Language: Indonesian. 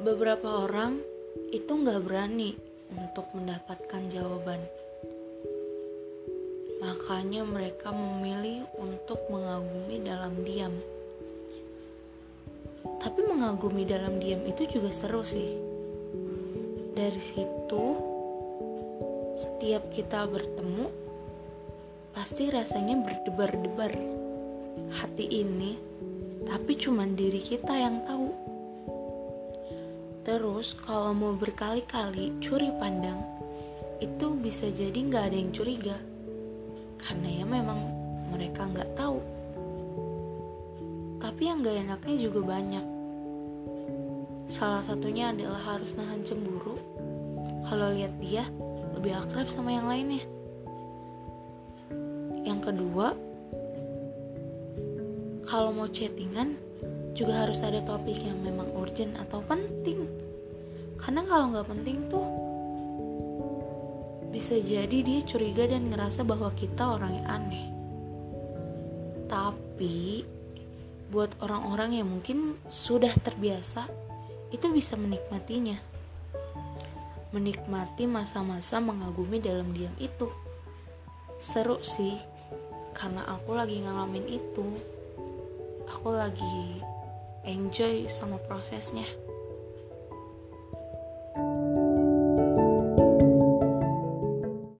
beberapa orang itu nggak berani untuk mendapatkan jawaban. Makanya mereka memilih untuk mengagumi dalam diam. Tapi mengagumi dalam diam itu juga seru sih. Dari situ, setiap kita bertemu, pasti rasanya berdebar-debar. Hati ini, tapi cuman diri kita yang tahu. Terus kalau mau berkali-kali curi pandang, itu bisa jadi nggak ada yang curiga. Karena ya memang mereka nggak tahu. Tapi yang gak enaknya juga banyak. Salah satunya adalah harus nahan cemburu. Kalau lihat dia lebih akrab sama yang lainnya. Yang kedua, kalau mau chattingan juga harus ada topik yang memang urgent atau penting. Karena kalau nggak penting tuh bisa jadi dia curiga dan ngerasa bahwa kita orang yang aneh. Tapi buat orang-orang yang mungkin sudah terbiasa, itu bisa menikmatinya. Menikmati masa-masa mengagumi dalam diam itu. Seru sih, karena aku lagi ngalamin itu. Aku lagi enjoy sama prosesnya.